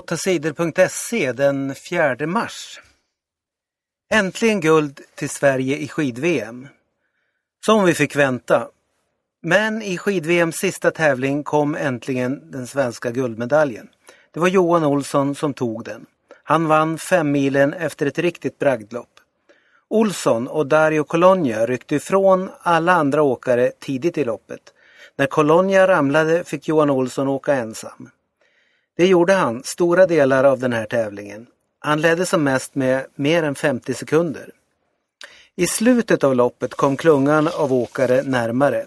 8sidor.se den 4 mars. Äntligen guld till Sverige i skid-VM. Som vi fick vänta. Men i skid-VMs sista tävling kom äntligen den svenska guldmedaljen. Det var Johan Olsson som tog den. Han vann femmilen efter ett riktigt bragdlopp. Olsson och Dario Colonia ryckte ifrån alla andra åkare tidigt i loppet. När Colonia ramlade fick Johan Olsson åka ensam. Det gjorde han stora delar av den här tävlingen. Han ledde som mest med mer än 50 sekunder. I slutet av loppet kom klungan av åkare närmare.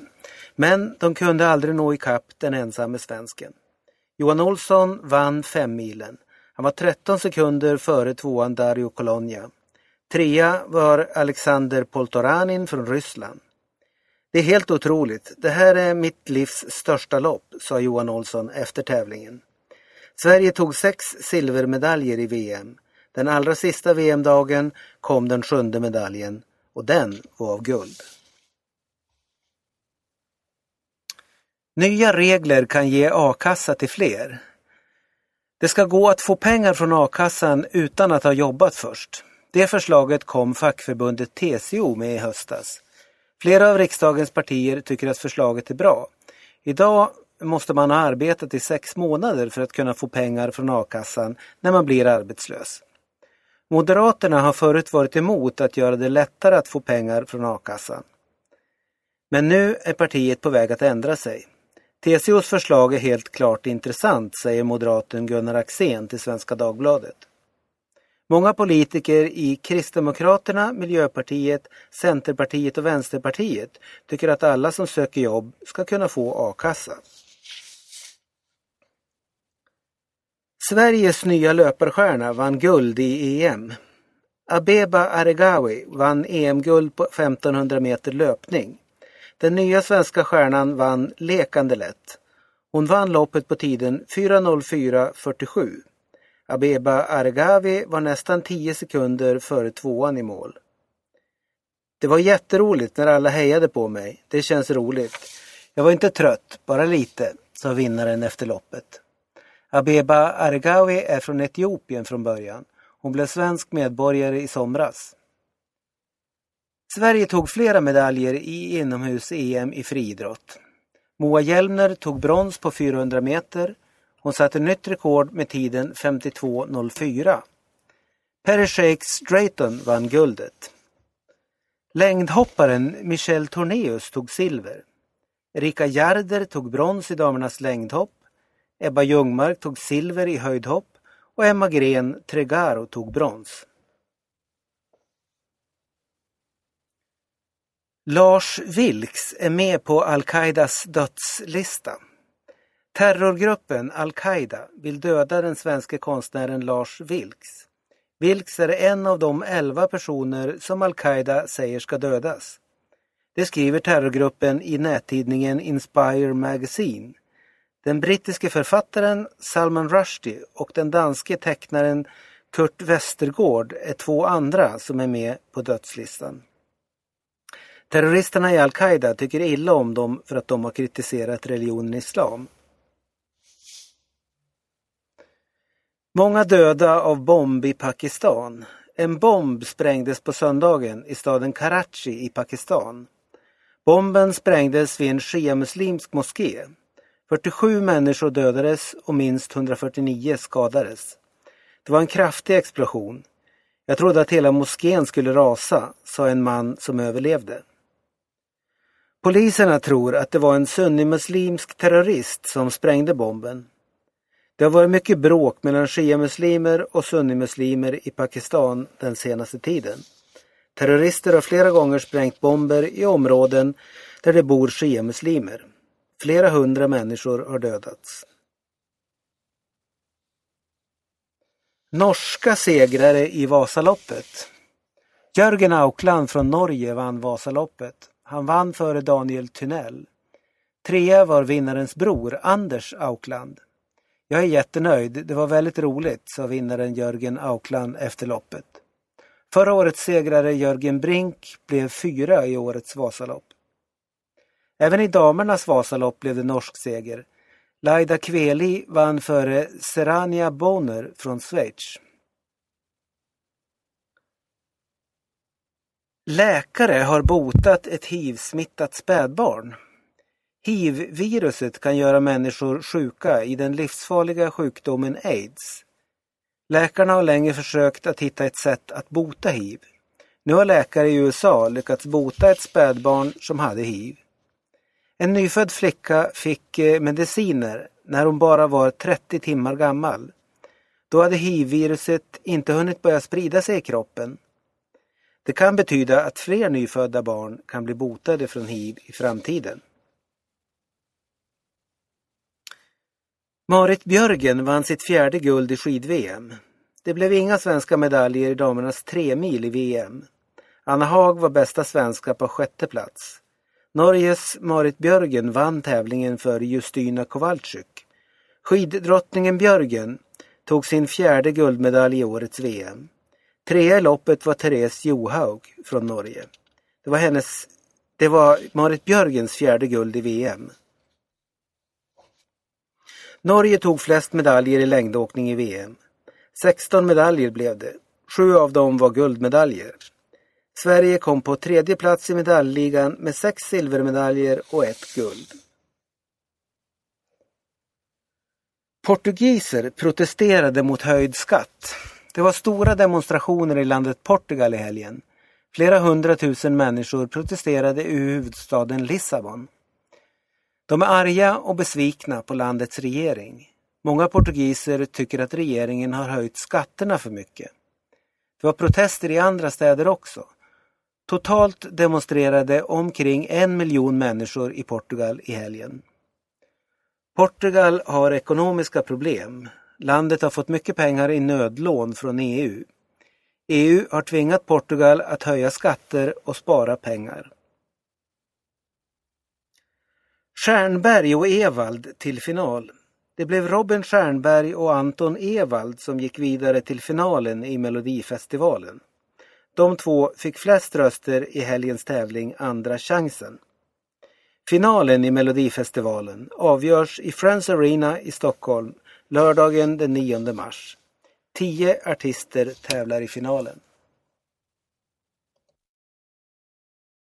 Men de kunde aldrig nå ikapp den ensamme svensken. Johan Olsson vann femmilen. Han var 13 sekunder före tvåan Dario Colonia. Trea var Alexander Poltoranin från Ryssland. Det är helt otroligt. Det här är mitt livs största lopp, sa Johan Olsson efter tävlingen. Sverige tog sex silvermedaljer i VM. Den allra sista VM-dagen kom den sjunde medaljen och den var av guld. Nya regler kan ge a-kassa till fler. Det ska gå att få pengar från a-kassan utan att ha jobbat först. Det förslaget kom fackförbundet TCO med i höstas. Flera av riksdagens partier tycker att förslaget är bra. Idag måste man ha arbetat i sex månader för att kunna få pengar från a-kassan när man blir arbetslös. Moderaterna har förut varit emot att göra det lättare att få pengar från a-kassan. Men nu är partiet på väg att ändra sig. TCOs förslag är helt klart intressant, säger moderaten Gunnar Axén till Svenska Dagbladet. Många politiker i Kristdemokraterna, Miljöpartiet, Centerpartiet och Vänsterpartiet tycker att alla som söker jobb ska kunna få a-kassa. Sveriges nya löparstjärna vann guld i EM. Abeba Aregawi vann EM-guld på 1500 meter löpning. Den nya svenska stjärnan vann lekande lätt. Hon vann loppet på tiden 4.04.47. Abeba Aregawi var nästan 10 sekunder före tvåan i mål. Det var jätteroligt när alla hejade på mig. Det känns roligt. Jag var inte trött, bara lite, sa vinnaren efter loppet. Abeba Aregawi är från Etiopien från början. Hon blev svensk medborgare i somras. Sverige tog flera medaljer i inomhus-EM i friidrott. Moa Hjelmner tog brons på 400 meter. Hon satte nytt rekord med tiden 52.04. Perry Shakes Drayton vann guldet. Längdhopparen Michel Tornéus tog silver. Erika Jarder tog brons i damernas längdhopp. Ebba Ljungmark tog silver i höjdhopp och Emma Gren Tregaro tog brons. Lars Vilks är med på al-Qaidas dödslista. Terrorgruppen al-Qaida vill döda den svenska konstnären Lars Vilks. Vilks är en av de elva personer som al-Qaida säger ska dödas. Det skriver terrorgruppen i nättidningen Inspire Magazine. Den brittiske författaren Salman Rushdie och den danske tecknaren Kurt Westergård är två andra som är med på dödslistan. Terroristerna i al-Qaida tycker illa om dem för att de har kritiserat religionen islam. Många döda av bomb i Pakistan. En bomb sprängdes på söndagen i staden Karachi i Pakistan. Bomben sprängdes vid en shia-muslimsk moské. 47 människor dödades och minst 149 skadades. Det var en kraftig explosion. Jag trodde att hela moskén skulle rasa, sa en man som överlevde. Poliserna tror att det var en sunnimuslimsk terrorist som sprängde bomben. Det har varit mycket bråk mellan shia-muslimer och sunnimuslimer i Pakistan den senaste tiden. Terrorister har flera gånger sprängt bomber i områden där det bor shia-muslimer. Flera hundra människor har dödats. Norska segrare i Vasaloppet. Jörgen Aukland från Norge vann Vasaloppet. Han vann före Daniel Tynell. Trea var vinnarens bror Anders Aukland. Jag är jättenöjd, det var väldigt roligt, sa vinnaren Jörgen Aukland efter loppet. Förra årets segrare Jörgen Brink blev fyra i årets Vasalopp. Även i damernas Vasalopp blev det norsk seger. Laida Kveli vann före Serania Bonner från Schweiz. Läkare har botat ett hiv-smittat spädbarn. Hiv-viruset kan göra människor sjuka i den livsfarliga sjukdomen aids. Läkarna har länge försökt att hitta ett sätt att bota hiv. Nu har läkare i USA lyckats bota ett spädbarn som hade hiv. En nyfödd flicka fick eh, mediciner när hon bara var 30 timmar gammal. Då hade hiv-viruset inte hunnit börja sprida sig i kroppen. Det kan betyda att fler nyfödda barn kan bli botade från hiv i framtiden. Marit Björgen vann sitt fjärde guld i skid-VM. Det blev inga svenska medaljer i damernas tremil i VM. Anna Haag var bästa svenska på sjätte plats. Norges Marit Björgen vann tävlingen för Justyna Kowalczyk. Skiddrottningen Björgen tog sin fjärde guldmedalj i årets VM. Trea i loppet var Therese Johaug från Norge. Det var, hennes, det var Marit Björgens fjärde guld i VM. Norge tog flest medaljer i längdåkning i VM. 16 medaljer blev det. Sju av dem var guldmedaljer. Sverige kom på tredje plats i medaljligan med sex silvermedaljer och ett guld. Portugiser protesterade mot höjd skatt. Det var stora demonstrationer i landet Portugal i helgen. Flera hundratusen människor protesterade i huvudstaden Lissabon. De är arga och besvikna på landets regering. Många portugiser tycker att regeringen har höjt skatterna för mycket. Det var protester i andra städer också. Totalt demonstrerade omkring en miljon människor i Portugal i helgen. Portugal har ekonomiska problem. Landet har fått mycket pengar i nödlån från EU. EU har tvingat Portugal att höja skatter och spara pengar. Stjernberg och Evald till final. Det blev Robin Stjernberg och Anton Evald som gick vidare till finalen i Melodifestivalen. De två fick flest röster i helgens tävling Andra chansen. Finalen i Melodifestivalen avgörs i Friends Arena i Stockholm lördagen den 9 mars. Tio artister tävlar i finalen.